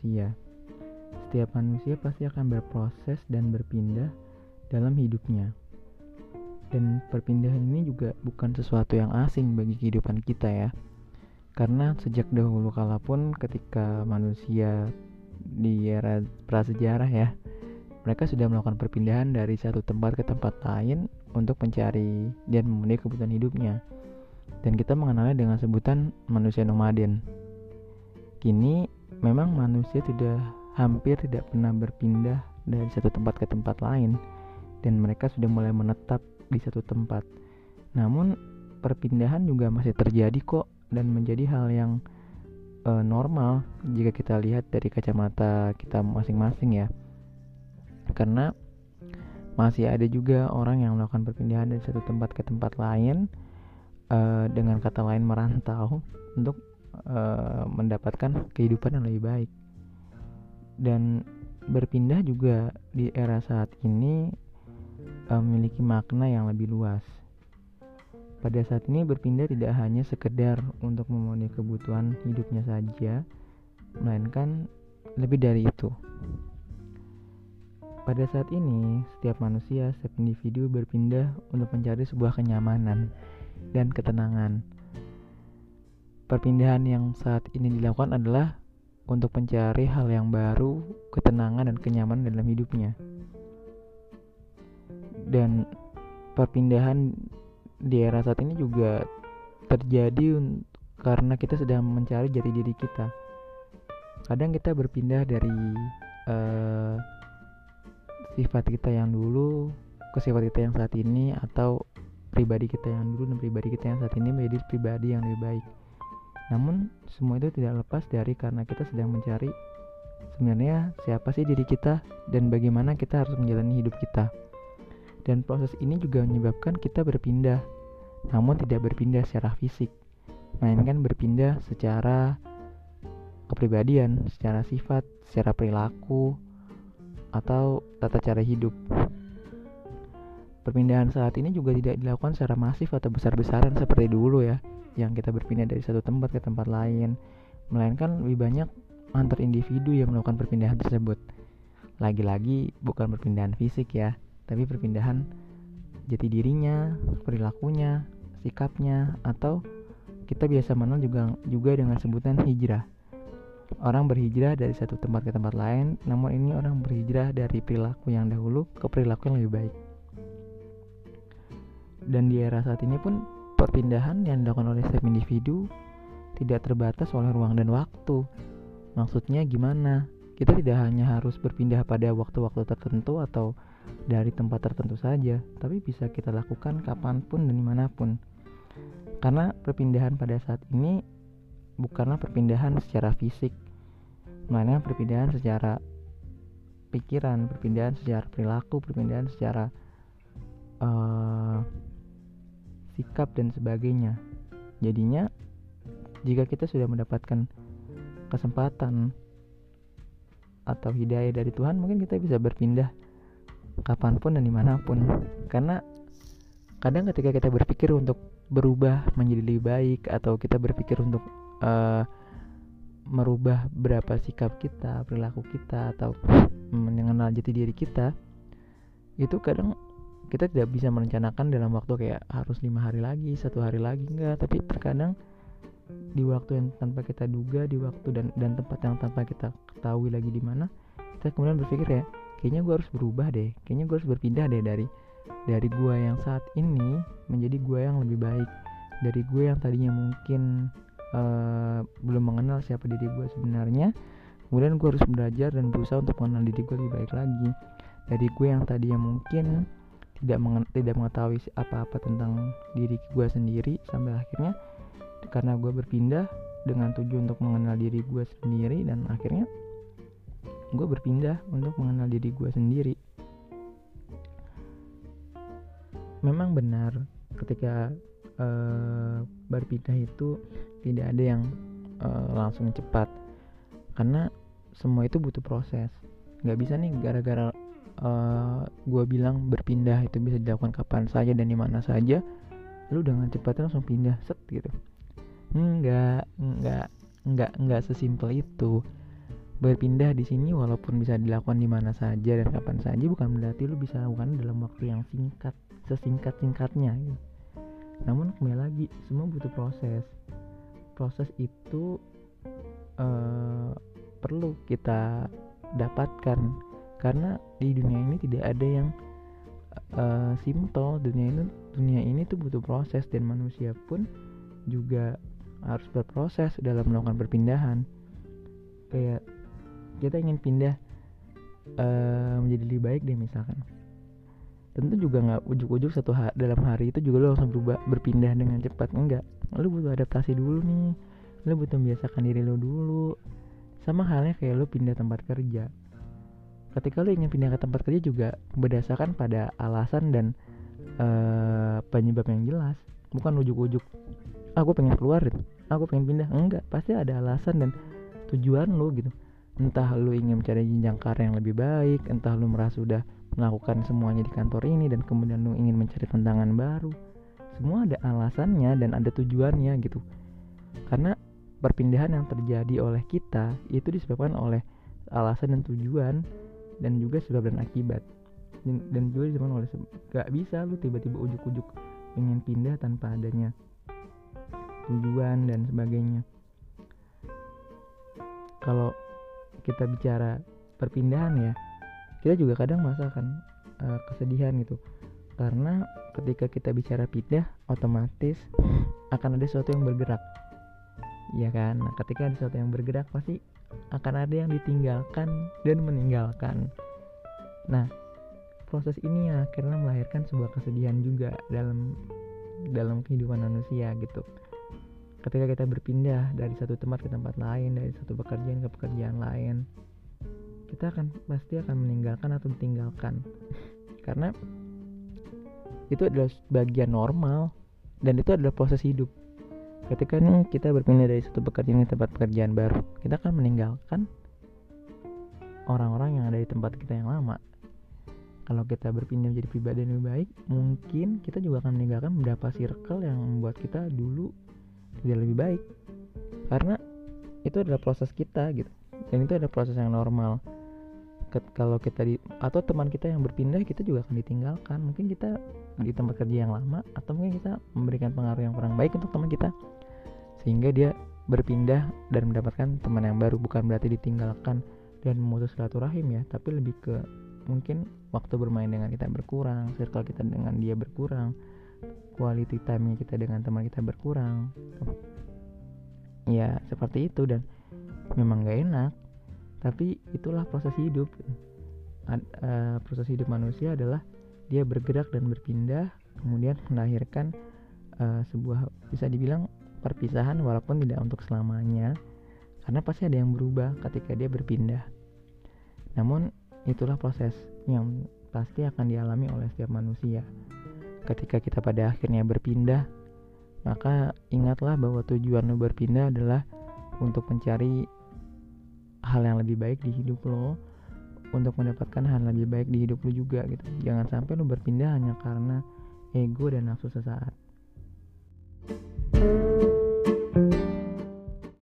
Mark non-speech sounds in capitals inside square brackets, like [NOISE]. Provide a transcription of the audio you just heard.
manusia. Setiap manusia pasti akan berproses dan berpindah dalam hidupnya. Dan perpindahan ini juga bukan sesuatu yang asing bagi kehidupan kita ya. Karena sejak dahulu kala pun ketika manusia di era prasejarah ya, mereka sudah melakukan perpindahan dari satu tempat ke tempat lain untuk mencari dan memenuhi kebutuhan hidupnya. Dan kita mengenalnya dengan sebutan manusia nomaden. Kini memang manusia tidak hampir tidak pernah berpindah dari satu tempat ke tempat lain dan mereka sudah mulai menetap di satu tempat. Namun perpindahan juga masih terjadi kok dan menjadi hal yang uh, normal jika kita lihat dari kacamata kita masing-masing ya. Karena masih ada juga orang yang melakukan perpindahan dari satu tempat ke tempat lain uh, dengan kata lain merantau untuk uh, mendapatkan kehidupan yang lebih baik. Dan berpindah juga di era saat ini memiliki makna yang lebih luas. Pada saat ini berpindah tidak hanya sekedar untuk memenuhi kebutuhan hidupnya saja, melainkan lebih dari itu. Pada saat ini, setiap manusia, setiap individu berpindah untuk mencari sebuah kenyamanan dan ketenangan. Perpindahan yang saat ini dilakukan adalah untuk mencari hal yang baru, ketenangan, dan kenyamanan dalam hidupnya dan perpindahan di era saat ini juga terjadi karena kita sedang mencari jati diri kita. Kadang kita berpindah dari uh, sifat kita yang dulu ke sifat kita yang saat ini atau pribadi kita yang dulu dan pribadi kita yang saat ini menjadi pribadi yang lebih baik. Namun semua itu tidak lepas dari karena kita sedang mencari sebenarnya siapa sih diri kita dan bagaimana kita harus menjalani hidup kita. Dan proses ini juga menyebabkan kita berpindah, namun tidak berpindah secara fisik, melainkan berpindah secara kepribadian, secara sifat, secara perilaku, atau tata cara hidup. Perpindahan saat ini juga tidak dilakukan secara masif atau besar-besaran seperti dulu ya, yang kita berpindah dari satu tempat ke tempat lain, melainkan lebih banyak antar individu yang melakukan perpindahan tersebut. Lagi-lagi bukan perpindahan fisik ya, tapi perpindahan jati dirinya, perilakunya, sikapnya, atau kita biasa mengenal juga juga dengan sebutan hijrah. Orang berhijrah dari satu tempat ke tempat lain, namun ini orang berhijrah dari perilaku yang dahulu ke perilaku yang lebih baik. Dan di era saat ini pun perpindahan yang dilakukan oleh setiap individu tidak terbatas oleh ruang dan waktu. Maksudnya gimana? Kita tidak hanya harus berpindah pada waktu-waktu tertentu atau dari tempat tertentu saja, tapi bisa kita lakukan kapan pun dan di mana pun. Karena perpindahan pada saat ini bukanlah perpindahan secara fisik, mana perpindahan secara pikiran, perpindahan secara perilaku, perpindahan secara uh, sikap dan sebagainya. Jadinya, jika kita sudah mendapatkan kesempatan atau hidayah dari Tuhan, mungkin kita bisa berpindah kapan pun dan di mana pun karena kadang ketika kita berpikir untuk berubah menjadi lebih baik atau kita berpikir untuk uh, merubah berapa sikap kita perilaku kita atau mengenal jati diri kita itu kadang kita tidak bisa merencanakan dalam waktu kayak harus lima hari lagi satu hari lagi enggak. Tapi terkadang di waktu yang tanpa kita duga di waktu dan dan tempat yang tanpa kita ketahui lagi di mana kita kemudian berpikir ya kayaknya gue harus berubah deh kayaknya gue harus berpindah deh dari dari gue yang saat ini menjadi gue yang lebih baik dari gue yang tadinya mungkin uh, belum mengenal siapa diri gue sebenarnya kemudian gue harus belajar dan berusaha untuk mengenal diri gue lebih baik lagi dari gue yang tadinya mungkin tidak tidak mengetahui apa-apa tentang diri gue sendiri sampai akhirnya karena gue berpindah dengan tujuan untuk mengenal diri gue sendiri dan akhirnya gue berpindah untuk mengenal diri gue sendiri. Memang benar ketika uh, berpindah itu tidak ada yang uh, langsung cepat karena semua itu butuh proses. Nggak bisa nih gara-gara eh, gue bilang berpindah itu bisa dilakukan kapan saja dan di mana saja lu dengan cepat langsung pindah set gitu. Nggak nggak nggak nggak sesimpel itu. Berpindah di sini walaupun bisa dilakukan di mana saja dan kapan saja bukan berarti lu bisa lakukan dalam waktu yang singkat sesingkat singkatnya gitu. namun kembali lagi semua butuh proses. Proses itu uh, perlu kita dapatkan karena di dunia ini tidak ada yang uh, simple. Dunia ini dunia ini tuh butuh proses dan manusia pun juga harus berproses dalam melakukan perpindahan. Kayak kita ingin pindah uh, menjadi lebih baik deh misalkan. Tentu juga nggak ujuk-ujuk satu ha dalam hari itu juga lo langsung berubah berpindah dengan cepat. Enggak. Lo butuh adaptasi dulu nih. Lo butuh membiasakan diri lo dulu. Sama halnya kayak lo pindah tempat kerja ketika lo ingin pindah ke tempat kerja juga berdasarkan pada alasan dan uh, penyebab yang jelas. Bukan ujuk-ujuk aku ah, pengen keluar gitu aku pengen pindah. Enggak pasti ada alasan dan tujuan lo gitu. Entah lu ingin mencari jenjang karir yang lebih baik entah lu merasa sudah melakukan semuanya di kantor ini dan kemudian lu ingin mencari tantangan baru. Semua ada alasannya dan ada tujuannya gitu. Karena perpindahan yang terjadi oleh kita itu disebabkan oleh alasan dan tujuan dan juga sebab dan akibat. Dan, dan juga disebabkan oleh gak bisa lu tiba-tiba ujuk-ujuk ingin pindah tanpa adanya tujuan dan sebagainya. Kalau kita bicara perpindahan ya kita juga kadang merasakan uh, kesedihan gitu. Karena ketika kita bicara pindah otomatis akan ada sesuatu yang bergerak. Ya kan? Nah, ketika ada sesuatu yang bergerak pasti akan ada yang ditinggalkan dan meninggalkan. Nah proses ini ya akhirnya melahirkan sebuah kesedihan juga dalam dalam kehidupan manusia gitu. Ketika kita berpindah dari satu tempat ke tempat lain dari satu pekerjaan ke pekerjaan lain kita akan pasti akan meninggalkan atau ditinggalkan. [LAUGHS] Karena itu adalah bagian normal dan itu adalah proses hidup ketika nih kita berpindah dari satu pekerjaan ke tempat pekerjaan baru kita akan meninggalkan orang-orang yang ada di tempat kita yang lama. Kalau kita berpindah menjadi pribadi yang lebih baik mungkin kita juga akan meninggalkan beberapa circle yang membuat kita dulu tidak lebih baik. Karena itu adalah proses kita gitu. Dan itu adalah proses yang normal kalau kita di atau teman kita yang berpindah kita juga akan ditinggalkan. Mungkin kita di tempat kerja yang lama atau mungkin kita memberikan pengaruh yang kurang baik untuk teman kita sehingga dia berpindah dan mendapatkan teman yang baru. Bukan berarti ditinggalkan dan memutus silaturahim ya tapi lebih ke mungkin waktu bermain dengan kita berkurang circle kita dengan dia berkurang quality time kita dengan teman kita berkurang. Ya seperti itu. Dan memang gak enak tapi itulah proses hidup. Uh, proses hidup manusia adalah dia bergerak dan berpindah kemudian melahirkan uh, sebuah bisa dibilang perpisahan walaupun tidak untuk selamanya. Karena pasti ada yang berubah ketika dia berpindah. Namun itulah proses yang pasti akan dialami oleh setiap manusia. Ketika kita pada akhirnya berpindah, maka ingatlah bahwa tujuan berpindah adalah untuk mencari hal yang lebih baik di hidup lo untuk mendapatkan hal yang lebih baik di hidup lo juga gitu. Jangan sampai lo berpindah hanya karena ego dan nafsu sesaat. thank you